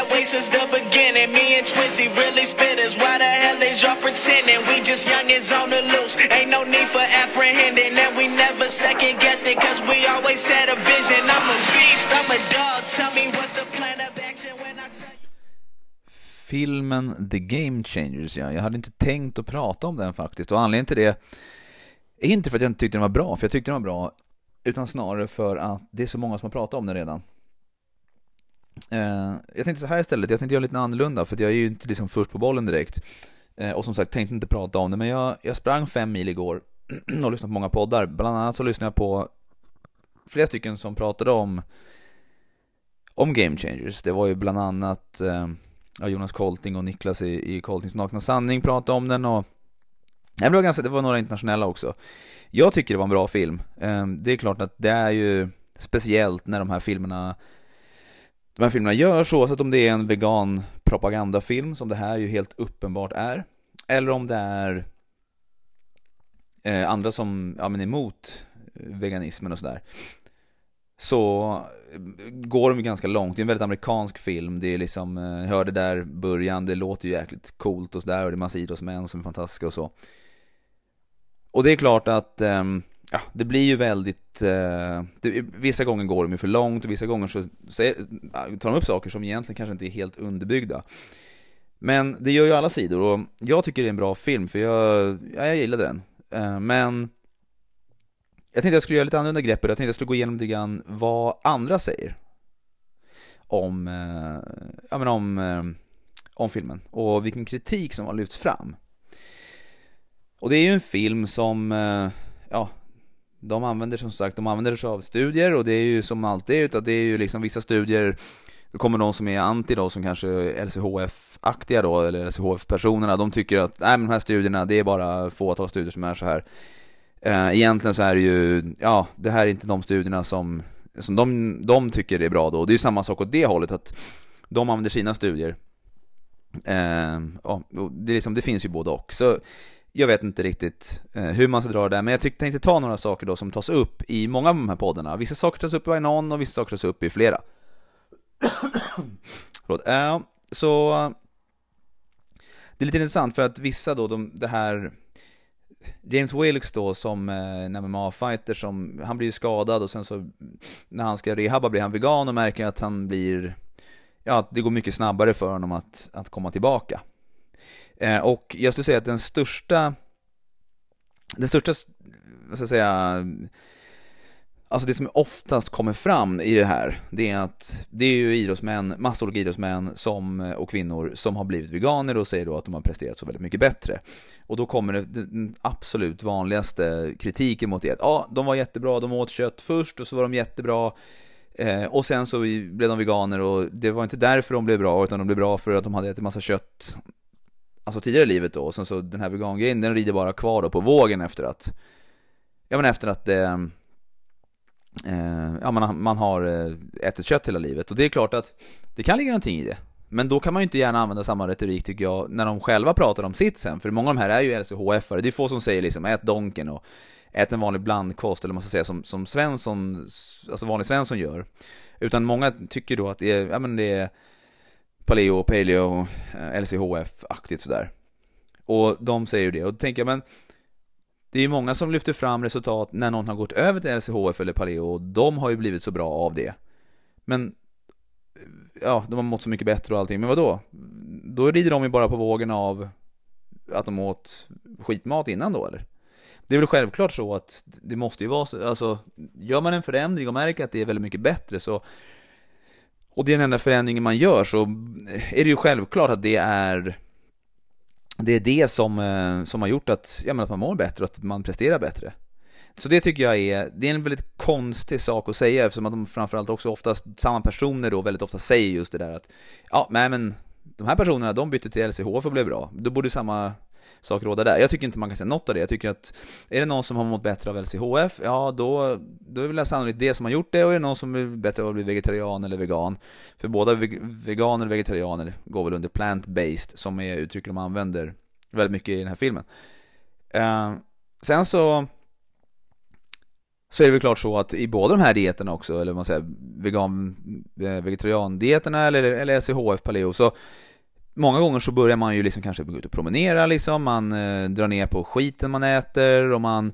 that way since the beginning. Me and Twizzy really spitters. Why the hell is y'all pretending? We just youngins on the loose. Ain't no need for apprehending. And we never second guessed it, cause we always had a vision. I'm a beast, I'm a dog. Tell me what's the plan of action when I tell you. Filmen The Game Changers, ja. Jag hade inte tänkt att prata om den faktiskt. Och anledningen till det är inte för att jag inte tyckte den var bra, för jag tyckte den var bra. Utan snarare för att det är så många som har pratat om den redan. Eh, jag tänkte så här istället, jag tänkte göra lite annorlunda för jag är ju inte liksom först på bollen direkt. Eh, och som sagt, tänkte inte prata om det, men jag, jag sprang fem mil igår och lyssnade på många poddar. Bland annat så lyssnade jag på flera stycken som pratade om om Game Changers. Det var ju bland annat eh, Jonas Kolting och Niklas i, i Koltings nakna sanning pratade om den och det var, ganska, det var några internationella också. Jag tycker det var en bra film. Eh, det är klart att det är ju speciellt när de här filmerna de här filmerna görs oavsett om det är en vegan propagandafilm som det här ju helt uppenbart är. Eller om det är eh, andra som ja, men är emot veganismen och sådär. Så eh, går de ju ganska långt. Det är en väldigt amerikansk film. Det är liksom, eh, jag hörde där början, det låter ju jäkligt coolt och sådär och det är massa idrottsmän som är fantastiska och så. Och det är klart att um, ja, det blir ju väldigt, eh, det, vissa gånger går de ju för långt och vissa gånger så, så är, tar de upp saker som egentligen kanske inte är helt underbyggda. Men det gör ju alla sidor och jag tycker det är en bra film för jag, ja, jag gillade den. Eh, men jag tänkte jag skulle göra lite annorlunda grepp och jag tänkte jag skulle gå igenom lite grann vad andra säger om, eh, ja men om, eh, om filmen och vilken kritik som har lyfts fram. Och det är ju en film som, eh, ja, de använder som sagt, de använder sig av studier och det är ju som alltid, utan det är ju liksom vissa studier då kommer de som är anti då, som kanske är LCHF-aktiga då, eller LCHF-personerna, de tycker att, nej men de här studierna, det är bara fåtal studier som är så här. Eh, egentligen så är det ju, ja, det här är inte de studierna som, som de, de tycker är bra då, och det är ju samma sak åt det hållet, att de använder sina studier. Eh, ja, det, liksom, det finns ju både och. Så jag vet inte riktigt eh, hur man ska dra det där, men jag tänkte ta några saker då som tas upp i många av de här poddarna. Vissa saker tas upp i någon och vissa saker tas upp i flera. Förlåt. Eh, så det är lite intressant för att vissa då, de, det här James Wilkes då som eh, en MMA-fighter som, han blir ju skadad och sen så när han ska rehabba blir han vegan och märker att han blir, ja det går mycket snabbare för honom att, att komma tillbaka. Eh, och jag skulle säga att den största, den största, vad ska jag säga, Alltså det som oftast kommer fram i det här, det är att det är ju idrottsmän, massor olika idrottsmän som, och kvinnor som har blivit veganer och säger då att de har presterat så väldigt mycket bättre. Och då kommer det, den absolut vanligaste kritiken mot det, att ja, de var jättebra, de åt kött först och så var de jättebra, eh, och sen så blev de veganer och det var inte därför de blev bra, utan de blev bra för att de hade ätit massa kött alltså tidigare i livet då, och sen så den här vegangrejen, den rider bara kvar då på vågen efter att, ja men efter att eh, eh, ja, man, man har eh, ätit kött hela livet. Och det är klart att det kan ligga någonting i det. Men då kan man ju inte gärna använda samma retorik tycker jag, när de själva pratar om sitt sen. För många av de här är ju LCHF-are, det är få som säger liksom ät Donken och ät en vanlig blandkost, eller man ska säga som, som Svensson, alltså vanlig Svensson gör. Utan många tycker då att det är, ja men det är paleo, paleo, eh, LCHF-aktigt sådär. Och de säger ju det, och då tänker jag men det är ju många som lyfter fram resultat när någon har gått över till LCHF eller paleo och de har ju blivit så bra av det. Men eh, ja, de har mått så mycket bättre och allting, men vad då? Då rider de ju bara på vågen av att de åt skitmat innan då eller? Det är väl självklart så att det måste ju vara så, alltså gör man en förändring och märker att det är väldigt mycket bättre så och det är den enda förändringen man gör så är det ju självklart att det är det är det som, eh, som har gjort att, ja, men att man mår bättre och att man presterar bättre. Så det tycker jag är, det är en väldigt konstig sak att säga eftersom att de framförallt också oftast, samma personer då väldigt ofta säger just det där att Ja, nej men de här personerna de bytte till LCHF och blev bra. Då borde samma sak råda där. Jag tycker inte man kan säga något av det. Jag tycker att är det någon som har mått bättre av LCHF, ja då, då är det väl sannolikt det som har gjort det och är det någon som är bättre av att bli vegetarian eller vegan. För båda veganer och vegetarianer går väl under plant-based som är uttryck de använder väldigt mycket i den här filmen. Uh, sen så så är det väl klart så att i båda de här dieterna också, eller vad man säger, vegan, eh, vegetariandieterna eller, eller SCHF paleo, så många gånger så börjar man ju liksom kanske gå ut och promenera liksom, man eh, drar ner på skiten man äter och man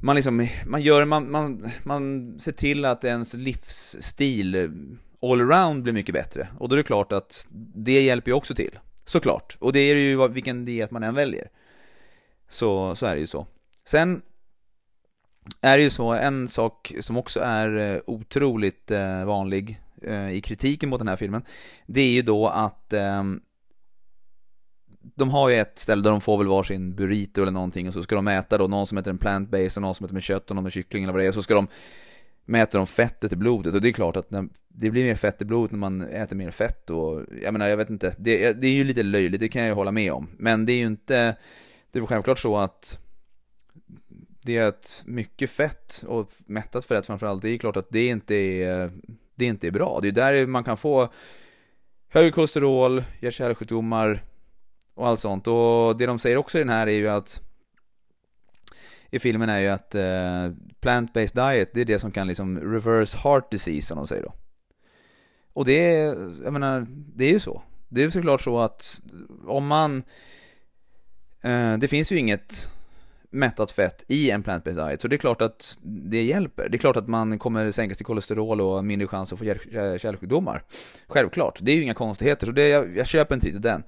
man liksom, man gör, man, man, man ser till att ens livsstil eh, allround blir mycket bättre. Och då är det klart att det hjälper ju också till. Såklart. Och det är ju vilken diet man än väljer. Så, så är det ju så. Sen är det ju så, en sak som också är eh, otroligt eh, vanlig Eh, i kritiken mot den här filmen, det är ju då att ehm, de har ju ett ställe där de får väl varsin burrito eller någonting och så ska de mäta då någon som äter en plant-based och någon som äter med kött och någon med kyckling eller vad det är, så ska de mäta de fettet i blodet. Och det är klart att när, det blir mer fett i blodet när man äter mer fett och jag menar jag vet inte, det, det är ju lite löjligt, det kan jag ju hålla med om, men det är ju inte, det är väl självklart så att det är ett mycket fett och mättat fett framförallt, det är klart att det inte är, det inte är bra. Det är där man kan få högre kolesterol, hjärt-kärlsjukdomar och allt sånt. Och det de säger också i den här är ju att i filmen är ju att eh, plant-based diet, det är det som kan liksom reverse heart disease som de säger då. Och det är, jag menar, det är ju så. Det är såklart så att om man, eh, det finns ju inget mättat fett i en plant-based diet. Så det är klart att det hjälper. Det är klart att man kommer sänka sitt kolesterol och mindre chans att få kärlsjukdomar. Självklart, det är ju inga konstigheter. Så det, jag, jag köper inte riktigt den.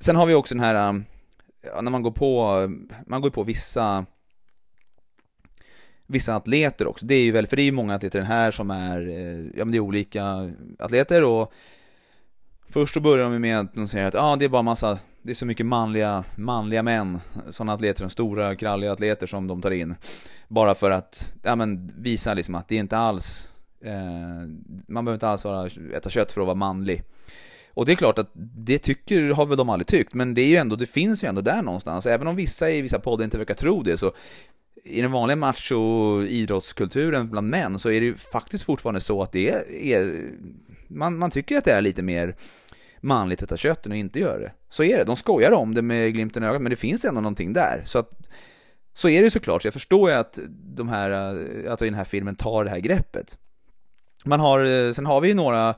Sen har vi också den här, um, när man går på, man går på vissa vissa atleter också. Det är ju väl, för det är ju många atleter den här som är, eh, ja men det är olika atleter och Först så börjar de med att de säger att ah, det är bara massa, det är så mycket manliga, manliga män, sådana atleter, de stora kralliga atleter som de tar in. Bara för att, ja men visa liksom att det är inte alls, eh, man behöver inte alls vara, äta kött för att vara manlig. Och det är klart att det tycker, har väl de aldrig tyckt, men det är ju ändå, det finns ju ändå där någonstans. Även om vissa i vissa poddar inte verkar tro det så i den vanliga macho idrottskulturen bland män så är det ju faktiskt fortfarande så att det är, man, man tycker att det är lite mer manligt att äta kött än att inte göra det. Så är det, de skojar om det med glimten i ögat, men det finns ändå någonting där. Så att, så är det ju såklart, så jag förstår ju att de här, att den här filmen tar det här greppet. Man har, sen har vi ju några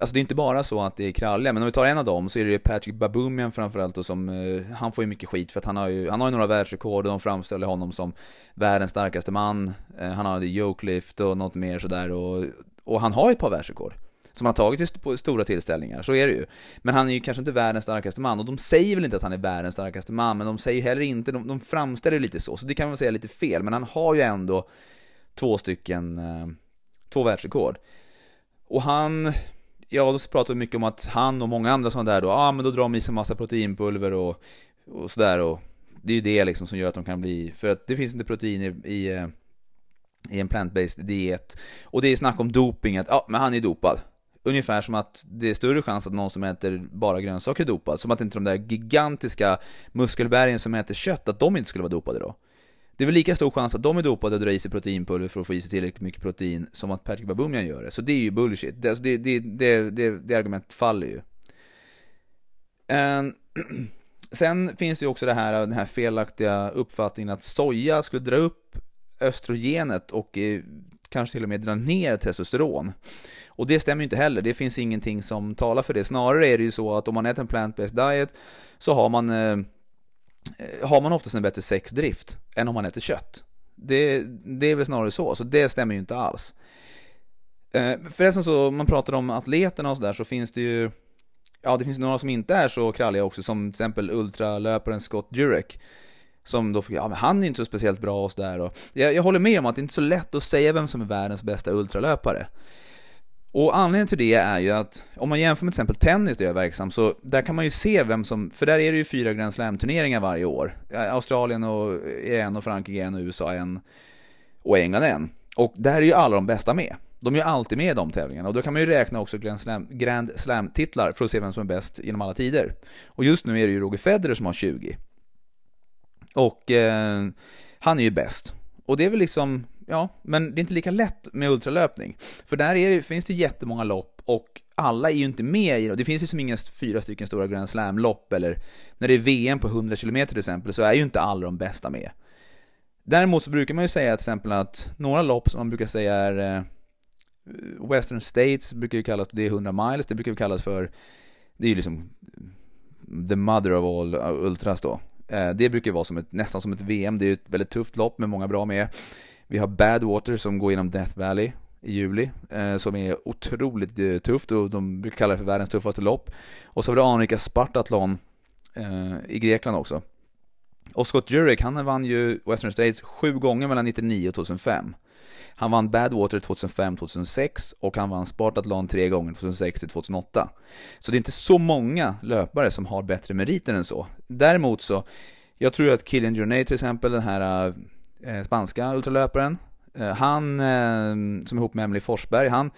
Alltså det är inte bara så att det är kralliga, men om vi tar en av dem så är det Patrick Baboumian framförallt och som, eh, han får ju mycket skit för att han har ju, han har ju några världsrekord och de framställer honom som världens starkaste man. Eh, han har jokelift och något mer sådär och, och han har ju ett par världsrekord. Som han har tagit på stora tillställningar, så är det ju. Men han är ju kanske inte världens starkaste man, och de säger väl inte att han är världens starkaste man, men de säger heller inte, de, de framställer det lite så, så det kan man säga lite fel, men han har ju ändå två stycken, eh, två världsrekord. Och han, ja, då pratar vi mycket om att han och många andra sådana där då, ja ah, men då drar de i sig massa proteinpulver och, och sådär och det är ju det liksom som gör att de kan bli, för att det finns inte protein i, i, eh, i en plant-based diet. Och det är snack om doping, att ja, men han är dopad. Ungefär som att det är större chans att någon som äter bara grönsaker är dopad. Som att inte de där gigantiska muskelbergen som äter kött, att de inte skulle vara dopade då. Det är väl lika stor chans att de är dopade och drar i sig proteinpulver för att få i sig tillräckligt mycket protein som att Patrick Babumian gör det. Så det är ju bullshit. Det, alltså, det, det, det, det, det argumentet faller ju. Ehm, sen finns det ju också det här, den här felaktiga uppfattningen att soja skulle dra upp östrogenet och eh, kanske till och med dra ner testosteron. Och det stämmer ju inte heller, det finns ingenting som talar för det. Snarare är det ju så att om man äter en plant-based diet så har man eh, har man oftast en bättre sexdrift än om man äter kött. Det, det är väl snarare så, så det stämmer ju inte alls. Eh, förresten så, om man pratar om atleterna och sådär så finns det ju Ja, det finns några som inte är så kralliga också, som till exempel ultralöparen Scott Jurek. Som då fick, ja men han är inte så speciellt bra och sådär. Jag, jag håller med om att det inte är så lätt att säga vem som är världens bästa ultralöpare. Och anledningen till det är ju att om man jämför med till exempel tennis där jag är verksam, så där kan man ju se vem som, för där är det ju fyra Grand Slam-turneringar varje år. Australien och är en och Frankrike en och USA en och England en. Och där är ju alla de bästa med. De är ju alltid med i de tävlingarna och då kan man ju räkna också Grand Slam, Grand Slam-titlar för att se vem som är bäst genom alla tider. Och just nu är det ju Roger Federer som har 20. Och eh, han är ju bäst. Och det är väl liksom, ja, men det är inte lika lätt med ultralöpning. För där är det, finns det jättemånga lopp och alla är ju inte med i det. Det finns ju som inga fyra stycken stora Grand Slam-lopp eller när det är VM på 100 km till exempel så är ju inte alla de bästa med. Däremot så brukar man ju säga till exempel att några lopp som man brukar säga är eh, Western States brukar ju kallas, det är 100 miles, det brukar ju kallas för, det är ju liksom the mother of all ultras då. Eh, det brukar vara som ett, nästan som ett VM, det är ett väldigt tufft lopp med många bra med. Vi har Badwater som går genom Death Valley i juli, eh, som är otroligt eh, tufft och de brukar kalla det för världens tuffaste lopp. Och så har vi det anrika Spartathlon eh, i Grekland också. Och Scott Jurek, han vann ju Western States sju gånger mellan 99 och 2005. Han vann Badwater 2005-2006 och han vann Spartathlon tre gånger 2006-2008. Så det är inte så många löpare som har bättre meriter än så. Däremot så, jag tror att Killian Journey till exempel, den här eh, spanska ultralöparen, eh, han eh, som är ihop med Emily Forsberg, han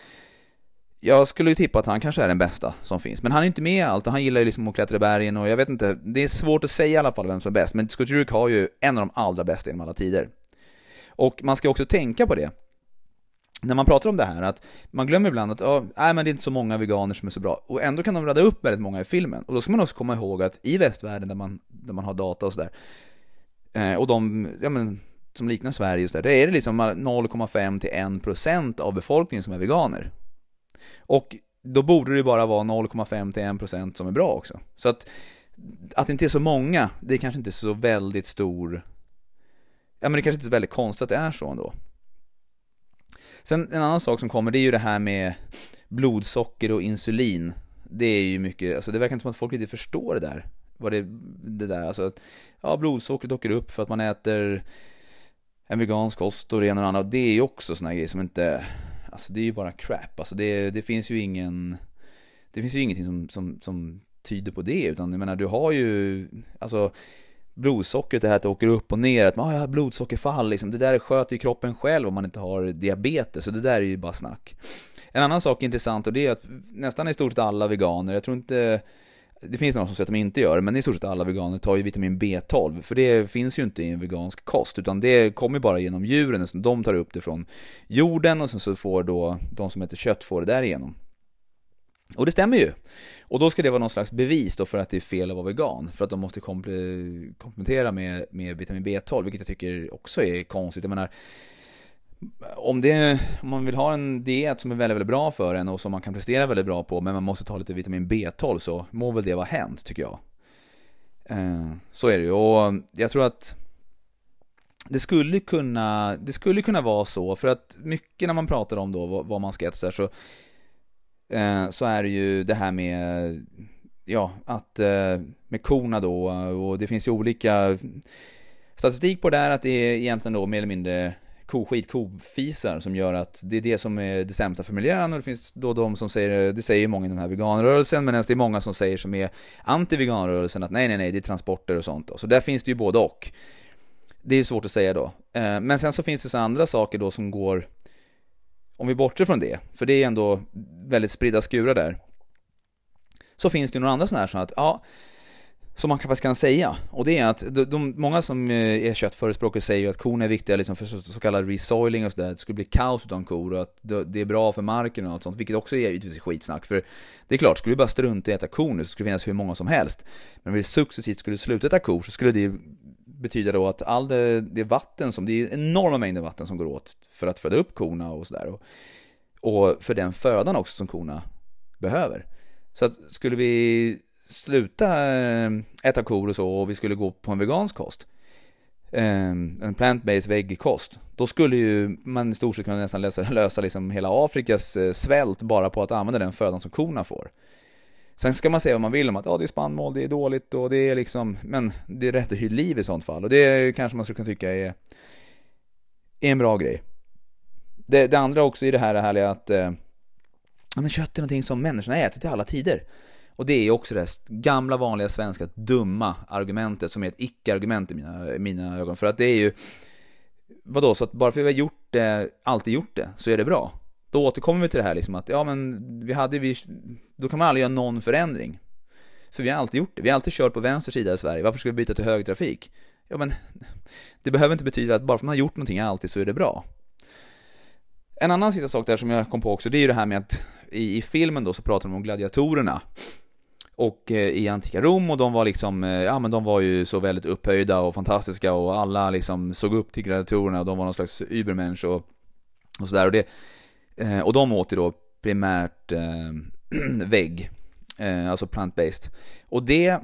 jag skulle ju tippa att han kanske är den bästa som finns, men han är inte med i allt och han gillar ju liksom att klättra i bergen och jag vet inte, det är svårt att säga i alla fall vem som är bäst, men Scott har ju en av de allra bästa genom alla tider. Och man ska också tänka på det, när man pratar om det här, att man glömmer ibland att, oh, nej men det är inte så många veganer som är så bra, och ändå kan de rada upp väldigt många i filmen. Och då ska man också komma ihåg att i västvärlden där man, där man har data och sådär, eh, och de, ja men, som liknar Sverige och sådär, där är det liksom 0,5 till 1% av befolkningen som är veganer. Och då borde det ju bara vara 0,5 till 1% som är bra också. Så att, att det inte är så många, det är kanske inte så väldigt stor, ja men det kanske inte är så väldigt konstigt att det är så ändå. Sen en annan sak som kommer, det är ju det här med blodsocker och insulin. Det är ju mycket, alltså det verkar inte som att folk inte förstår det där. Vad det, det där, alltså att, ja blodsockret åker upp för att man äter en vegansk kost och det ena och det andra. Det är ju också såna grejer som inte, alltså det är ju bara crap. Alltså det, det finns ju ingen, det finns ju ingenting som, som, som tyder på det. Utan jag menar, du har ju, alltså blodsockret, det här att det åker upp och ner, att man ah, har blodsockerfall liksom. Det där sköter ju kroppen själv om man inte har diabetes, så det där är ju bara snack. En annan sak intressant och det är att nästan i stort sett alla veganer, jag tror inte det finns några som säger att de inte gör det, men i stort sett alla veganer tar ju vitamin B12, för det finns ju inte i en vegansk kost, utan det kommer bara genom djuren, så de tar upp det från jorden och sen så får då de som äter kött får det därigenom. Och det stämmer ju. Och då ska det vara någon slags bevis då för att det är fel att vara vegan, för att de måste komplettera med, med vitamin B12, vilket jag tycker också är konstigt. Jag menar, om, det, om man vill ha en diet som är väldigt, väldigt bra för en och som man kan prestera väldigt bra på, men man måste ta lite vitamin B12 så må väl det vara hänt, tycker jag. Eh, så är det ju, och jag tror att det skulle kunna, det skulle kunna vara så, för att mycket när man pratar om då vad, man ska äta så här, så Eh, så är det ju det här med, ja, att eh, med korna då och det finns ju olika statistik på det här att det är egentligen då mer eller mindre koskit, kofisar som gör att det är det som är det sämsta för miljön och det finns då de som säger, det säger många i den här veganrörelsen men det är många som säger som är anti-veganrörelsen att nej nej nej det är transporter och sånt då. Så där finns det ju både och. Det är svårt att säga då. Eh, men sen så finns det så andra saker då som går om vi bortser från det, för det är ändå väldigt spridda skurar där, så finns det ju några andra sådana här så att, ja, som man faktiskt kan säga. Och det är att de, de, många som eh, är köttförespråkare säger ju att korna är viktiga liksom för så, så kallad resoiling och sådär, det skulle bli kaos utan kor och att det, är bra för marken och allt sånt, vilket också är givetvis skitsnack. För det är klart, skulle vi bara strunta i att äta kor nu så skulle det finnas hur många som helst. Men om vi successivt skulle sluta äta kor så skulle det betyder då att all det, det vatten som, det är enorma mängder vatten som går åt för att föda upp korna och sådär. Och, och för den födan också som korna behöver. Så att skulle vi sluta eh, äta kor och så och vi skulle gå på en vegansk kost, ehm, en plant-based-väggkost, då skulle ju man i stort sett kunna nästan lösa, lösa liksom hela Afrikas eh, svält bara på att använda den födan som korna får. Sen ska man säga vad man vill om att ja, det är spannmål, det är dåligt och det är liksom, men det rätter ju liv i sånt fall och det kanske man skulle kunna tycka är, är en bra grej. Det, det andra också i det här härliga att eh, ja, men kött är någonting som människorna ätit i alla tider. Och det är också det gamla vanliga svenska dumma argumentet som är ett icke-argument i mina, mina ögon. För att det är ju, vadå, så att bara för att vi har gjort det, alltid gjort det, så är det bra. Då återkommer vi till det här liksom att, ja men vi hade, vi, då kan man aldrig göra någon förändring. För vi har alltid gjort det, vi har alltid kört på vänster sida i Sverige, varför ska vi byta till högtrafik? Ja men, det behöver inte betyda att bara för att man har gjort någonting alltid så är det bra. En annan sista sak där som jag kom på också, det är ju det här med att i, i filmen då så pratar de om gladiatorerna. och eh, i antika Rom och de var liksom, eh, ja men de var ju så väldigt upphöjda och fantastiska och alla liksom såg upp till gladiatorerna och de var någon slags übermensch och, och sådär och det, eh, och de åt ju då primärt eh, vägg, eh, alltså plant-based. Och det,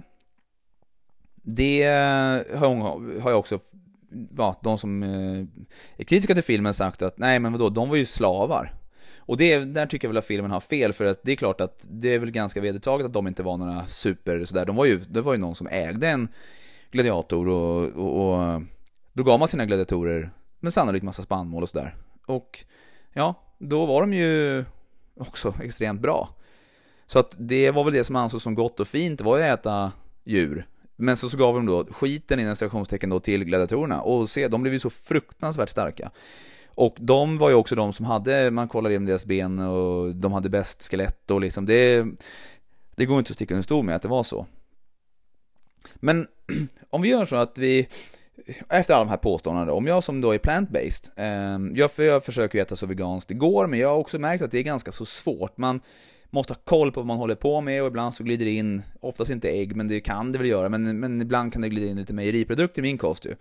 det har jag också, ja, de som eh, är kritiska till filmen sagt att nej men vadå, de var ju slavar. Och det, där tycker jag väl att filmen har fel för att det är klart att det är väl ganska vedertaget att de inte var några super sådär. De var ju, det var ju någon som ägde en gladiator och, och, och då gav man sina gladiatorer men sannolikt massa spannmål och sådär. Och ja, då var de ju också extremt bra. Så att det var väl det som ansågs som gott och fint, det var ju att äta djur. Men så, så gav de då skiten i citationstecken då till gladiatorerna och se, de blev ju så fruktansvärt starka. Och de var ju också de som hade, man kollade igenom deras ben och de hade bäst skelett och liksom det, det går inte att sticka under stol med att det var så. Men om vi gör så att vi, efter alla de här påståendena om jag som då är plant-based, eh, jag, jag försöker ju äta så veganskt det går, men jag har också märkt att det är ganska så svårt. Man måste ha koll på vad man håller på med och ibland så glider det in, oftast inte ägg, men det kan det väl göra, men, men ibland kan det glida in lite mejeriprodukter i min kost ju.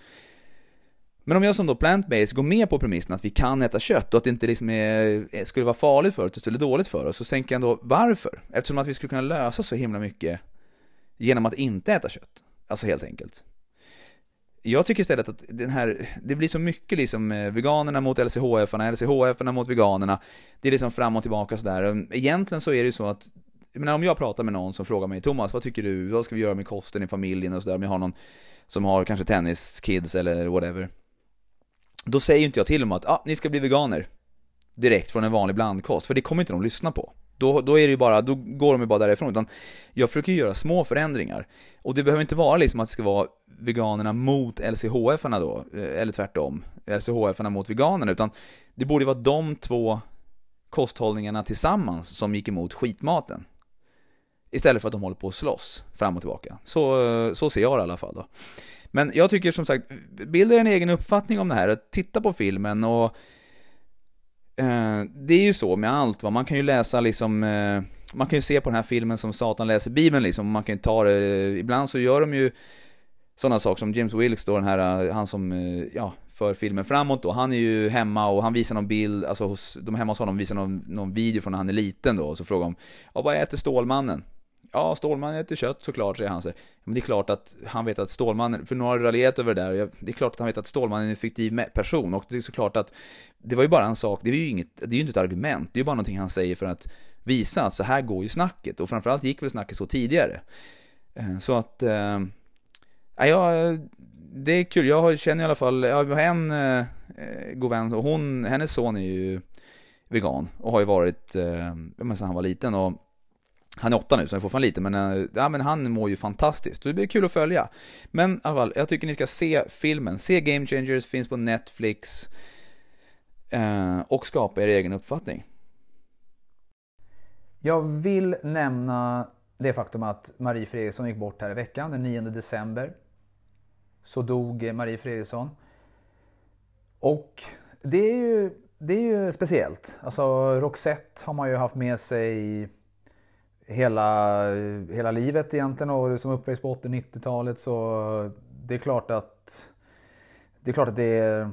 Men om jag som då plant-based går med på premissen att vi kan äta kött och att det inte liksom är, skulle vara farligt för oss eller dåligt för oss, så tänker jag ändå varför? Eftersom att vi skulle kunna lösa så himla mycket genom att inte äta kött. Alltså helt enkelt. Jag tycker istället att den här, det blir så mycket liksom eh, veganerna mot LCHF-arna, LCHF-arna mot veganerna. Det är liksom fram och tillbaka sådär. Egentligen så är det ju så att, jag menar om jag pratar med någon som frågar mig Thomas, vad tycker du, vad ska vi göra med kosten i familjen och sådär, om jag har någon som har kanske tenniskids eller whatever. Då säger inte jag till dem att, ah, ni ska bli veganer. Direkt från en vanlig blandkost, för det kommer inte de lyssna på. Då, då är det ju bara, då går de ju bara därifrån. Utan jag försöker ju göra små förändringar. Och det behöver inte vara liksom att det ska vara veganerna mot LCHF-arna då, eh, eller tvärtom. LCHF-arna mot veganerna, utan det borde vara de två kosthållningarna tillsammans som gick emot skitmaten. Istället för att de håller på att slåss fram och tillbaka. Så, eh, så ser jag det i alla fall då. Men jag tycker som sagt, bilda en egen uppfattning om det här, titta på filmen och eh, det är ju så med allt va, man kan ju läsa liksom eh, man kan ju se på den här filmen som Satan läser Bibeln liksom, man kan ju ta det, eh, ibland så gör de ju sådana saker som James Wilkes då, den här, eh, han som, eh, ja, för filmen framåt då, han är ju hemma och han visar någon bild, alltså hos, de hemma hos honom visar någon, någon video från när han är liten då, och så frågar de, ja vad äter Stålmannen? Ja, Stålmannen äter kött såklart, säger han. Så. Men det är klart att han vet att Stålmannen, för nu har raljerat över det där, det är klart att han vet att Stålmannen är en fiktiv person, och det är såklart att det var ju bara en sak, det är ju inget, det är ju inte ett argument, det är ju bara någonting han säger för att visa att så här går ju snacket, och framförallt gick väl snacket så tidigare. Eh, så att, äh, ja, det är kul, jag känner i alla fall, jag har en äh, god vän, och hon, hennes son är ju vegan, och har ju varit, eh, sen han var liten, och han är åtta nu så han är fortfarande liten men, eh, ja, men han mår ju fantastiskt. Det blir kul att följa. Men i alla fall, jag tycker ni ska se filmen. Se Game Changers, finns på Netflix. Eh, och skapa er egen uppfattning. Jag vill nämna det faktum att Marie Fredriksson gick bort här i veckan, den 9 december. Så dog Marie Fredriksson. Och det är ju, det är ju speciellt. Alltså Roxette har man ju haft med sig hela, hela livet egentligen och som uppväxt på 80-90-talet så det är klart att det är klart att det,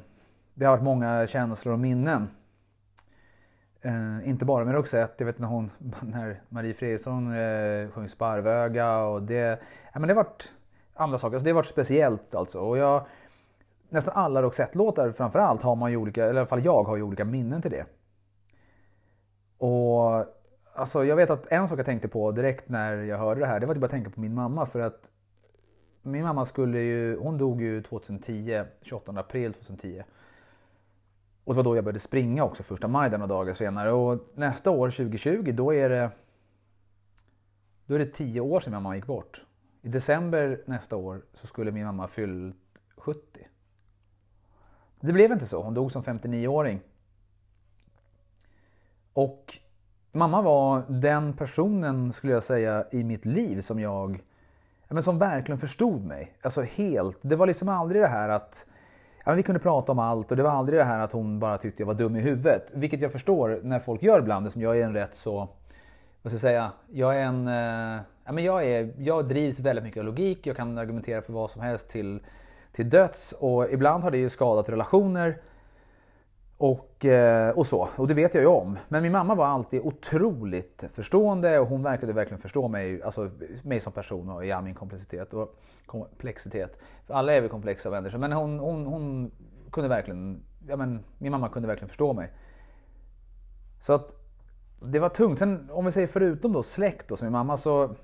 det har varit många känslor och minnen. Eh, inte bara med Roxette, jag vet när hon, när Marie Fredriksson eh, sjöng Sparvöga och det, ja, men det har varit andra saker, alltså det har varit speciellt alltså. Och jag, nästan alla Roxette-låtar framförallt har man ju olika, eller i alla fall jag har ju olika minnen till det. Och Alltså jag vet att en sak jag tänkte på direkt när jag hörde det här, det var att jag bara tänka på min mamma för att min mamma skulle ju, hon dog ju 2010, 28 april 2010. Och det var då jag började springa också, första maj några dagar senare. Och nästa år, 2020, då är det då är det tio år sedan min mamma gick bort. I december nästa år så skulle min mamma fyllt 70. Det blev inte så, hon dog som 59-åring. Och Mamma var den personen, skulle jag säga, i mitt liv som jag men som verkligen förstod mig. Alltså helt. Det var liksom aldrig det här att ja, vi kunde prata om allt och det var aldrig det här att hon bara tyckte jag var dum i huvudet. Vilket jag förstår när folk gör ibland, som jag är en rätt så vad ska jag säga, jag är en, eh, ja, men jag, är, jag drivs väldigt mycket av logik, jag kan argumentera för vad som helst till, till döds och ibland har det ju skadat relationer. Och, eh, och så, och det vet jag ju om. Men min mamma var alltid otroligt förstående och hon verkade verkligen förstå mig, alltså mig som person och ja, min komplexitet och komplexitet. För alla är vi komplexa människor, men hon, hon, hon kunde verkligen, ja men min mamma kunde verkligen förstå mig. Så att det var tungt. Sen om vi säger förutom då släkt då, som min mamma så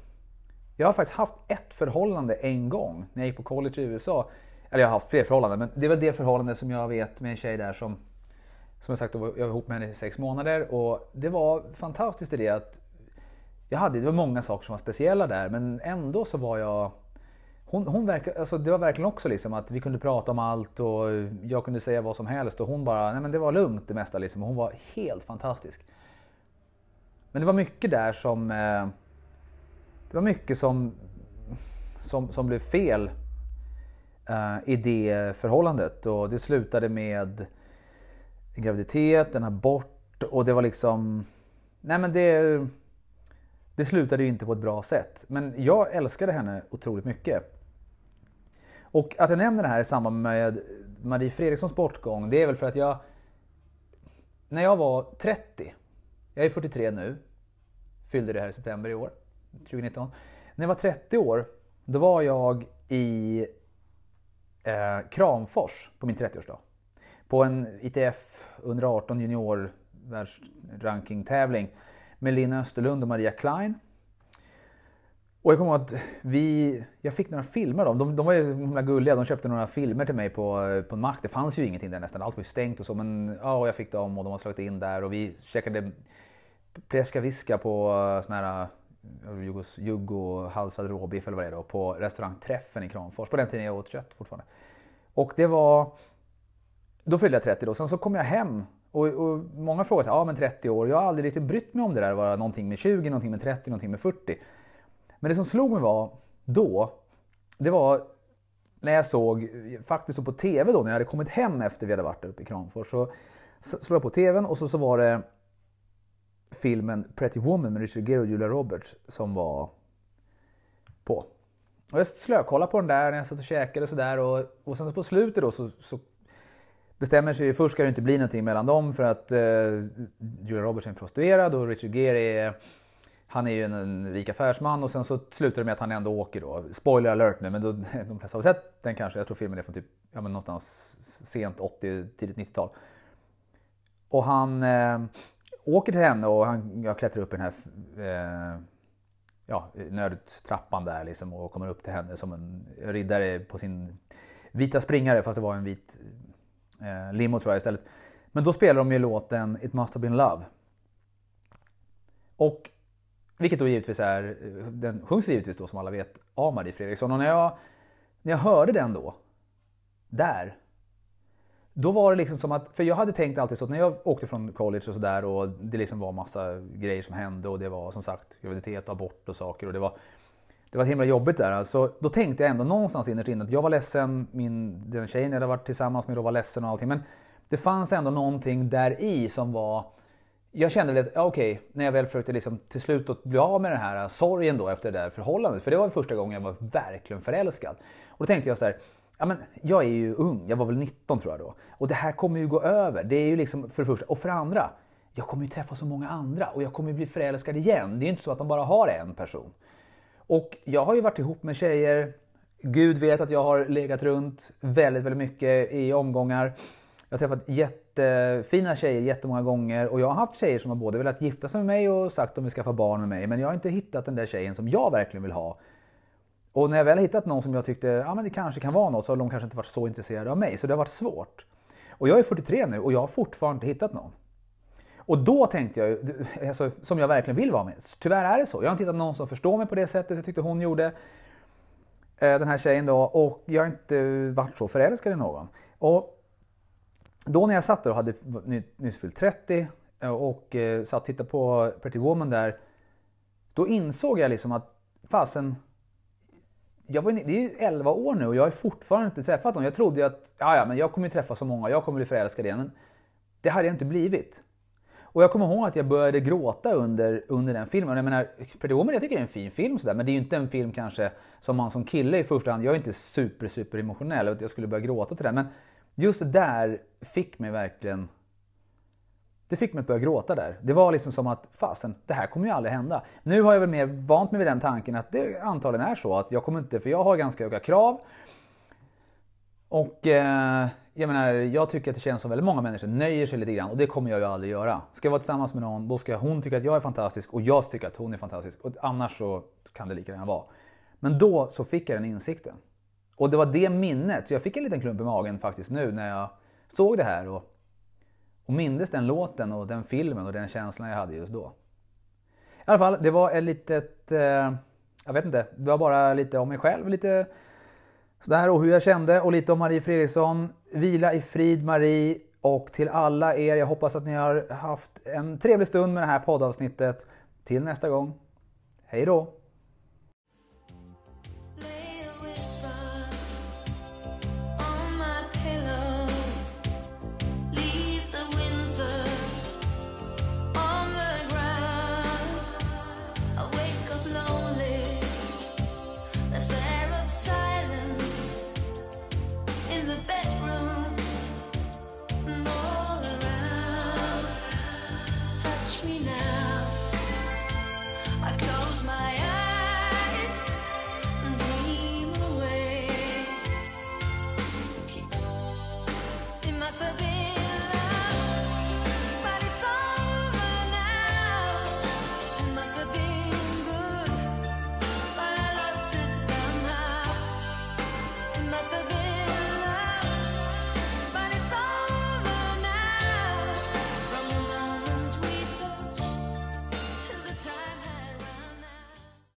jag har faktiskt haft ett förhållande en gång när jag gick på college i USA. Eller jag har haft fler förhållanden men det var det förhållande som jag vet med en tjej där som som jag sagt, jag var ihop med henne i sex månader och det var fantastiskt i det att jag hade, det var många saker som var speciella där men ändå så var jag hon, hon verkar, alltså det var verkligen också liksom att vi kunde prata om allt och jag kunde säga vad som helst och hon bara, nej men det var lugnt det mesta liksom. Hon var helt fantastisk. Men det var mycket där som, eh, det var mycket som, som, som blev fel eh, i det förhållandet och det slutade med en graviditet, en abort och det var liksom... Nej men det... Det slutade ju inte på ett bra sätt. Men jag älskade henne otroligt mycket. Och att jag nämner det här i samband med Marie Fredrikssons bortgång, det är väl för att jag... När jag var 30, jag är 43 nu, fyllde det här i september i år, 2019. När jag var 30 år, då var jag i eh, Kramfors på min 30-årsdag på en ITF 118 junior världsrankingtävling med Linn Österlund och Maria Klein. Och jag kommer ihåg att vi, jag fick några filmer av dem. De, de var ju himla gulliga. De köpte några filmer till mig på, på en mack. Det fanns ju ingenting där nästan. Allt var ju stängt och så. Men ja, jag fick dem och de har slagit in där. Och vi käkade pleska viska på eh, sån här eh, Jugos, jugo halsad råbiff eller vad det är då. På restaurang Träffen i Kramfors. På den tiden jag åt kött fortfarande. Och det var då fyllde jag 30 då. Sen så kom jag hem och, och många frågar sig, ja men 30 år, jag har aldrig riktigt brytt mig om det där, var någonting med 20, någonting med 30, någonting med 40. Men det som slog mig var då, det var när jag såg, faktiskt så på TV då, när jag hade kommit hem efter vi hade varit där uppe i Kramfors. Så slog jag på TVn och så, så var det filmen Pretty Woman med Richard Gere och Julia Roberts som var på. Och jag slökollade på den där när jag satt och käkade och sådär och, och sen på slutet då så, så bestämmer sig först ska det inte bli någonting mellan dem för att eh, Julia Roberts är en prostituerad och Richard Gere är han är ju en, en rik affärsman och sen så slutar det med att han ändå åker då. Spoiler alert nu men då, de flesta har sett den kanske. Jag tror filmen är från typ ja, men någonstans sent 80, tidigt 90-tal. Och han eh, åker till henne och han jag klättrar upp i den här eh, ja, nödtrappan där liksom och kommer upp till henne som en riddare på sin vita springare fast det var en vit Eh, limo tror jag istället. Men då spelar de ju låten It must have been love. Och vilket då givetvis är, eh, den sjungs givetvis då som alla vet av Marie Fredriksson. Och när jag, när jag hörde den då, där. Då var det liksom som att, för jag hade tänkt alltid så att när jag åkte från college och sådär och det liksom var massa grejer som hände och det var som sagt graviditet och abort och saker och det var det var himla jobbigt där. Alltså, då tänkte jag ändå någonstans innerst inne att jag var ledsen, min, den tjejen jag hade varit tillsammans med då var ledsen och allting. Men det fanns ändå någonting där i som var... Jag kände väl att, ja, okej, när jag väl försökte liksom till slut att bli av med den här sorgen då efter det där förhållandet. För det var första gången jag var verkligen förälskad. Och då tänkte jag så här, ja men jag är ju ung, jag var väl 19 tror jag då. Och det här kommer ju gå över. Det är ju liksom för det första. Och för det andra, jag kommer ju träffa så många andra och jag kommer ju bli förälskad igen. Det är ju inte så att man bara har en person. Och jag har ju varit ihop med tjejer. Gud vet att jag har legat runt väldigt, väldigt mycket i omgångar. Jag har träffat jättefina tjejer jättemånga gånger och jag har haft tjejer som har både velat gifta sig med mig och sagt att de vill skaffa barn med mig. Men jag har inte hittat den där tjejen som jag verkligen vill ha. Och när jag väl har hittat någon som jag tyckte ja, men det kanske kan vara något så har de kanske inte varit så intresserade av mig. Så det har varit svårt. Och jag är 43 nu och jag har fortfarande inte hittat någon. Och då tänkte jag, alltså, som jag verkligen vill vara med. Tyvärr är det så. Jag har inte hittat någon som förstår mig på det sättet som jag tyckte hon gjorde. Eh, den här tjejen då. Och jag har inte varit så förälskad i någon. Och då när jag satt där och hade nyss fyllt 30 eh, och eh, satt och tittade på Pretty Woman där. Då insåg jag liksom att fasen, jag var, det är ju 11 år nu och jag har fortfarande inte träffat någon. Jag trodde ju att ja, ja, men jag kommer träffa så många, jag kommer bli förälskad igen. Men det hade jag inte blivit. Och jag kommer ihåg att jag började gråta under, under den filmen. Jag menar, Pretty Woman jag tycker det är en fin film sådär, men det är ju inte en film kanske som man som kille i första hand, jag är inte super super emotionell att jag skulle börja gråta till den. Men just det där fick mig verkligen det fick mig att börja gråta där. Det var liksom som att, fasen, det här kommer ju aldrig hända. Nu har jag väl mer vant mig vid den tanken att det antagligen är så att jag kommer inte, för jag har ganska höga krav. Och eh, jag menar, jag tycker att det känns som väldigt många människor nöjer sig lite grann och det kommer jag ju aldrig göra. Ska jag vara tillsammans med någon, då ska hon tycka att jag är fantastisk och jag tycker att hon är fantastisk. Och annars så kan det lika gärna vara. Men då så fick jag den insikten. Och det var det minnet, så jag fick en liten klump i magen faktiskt nu när jag såg det här och, och mindes den låten och den filmen och den känslan jag hade just då. I alla fall, det var ett litet, eh, jag vet inte, det var bara lite om mig själv, lite sådär och hur jag kände och lite om Marie Fredriksson. Vila i frid Marie och till alla er, jag hoppas att ni har haft en trevlig stund med det här poddavsnittet. Till nästa gång, hej då!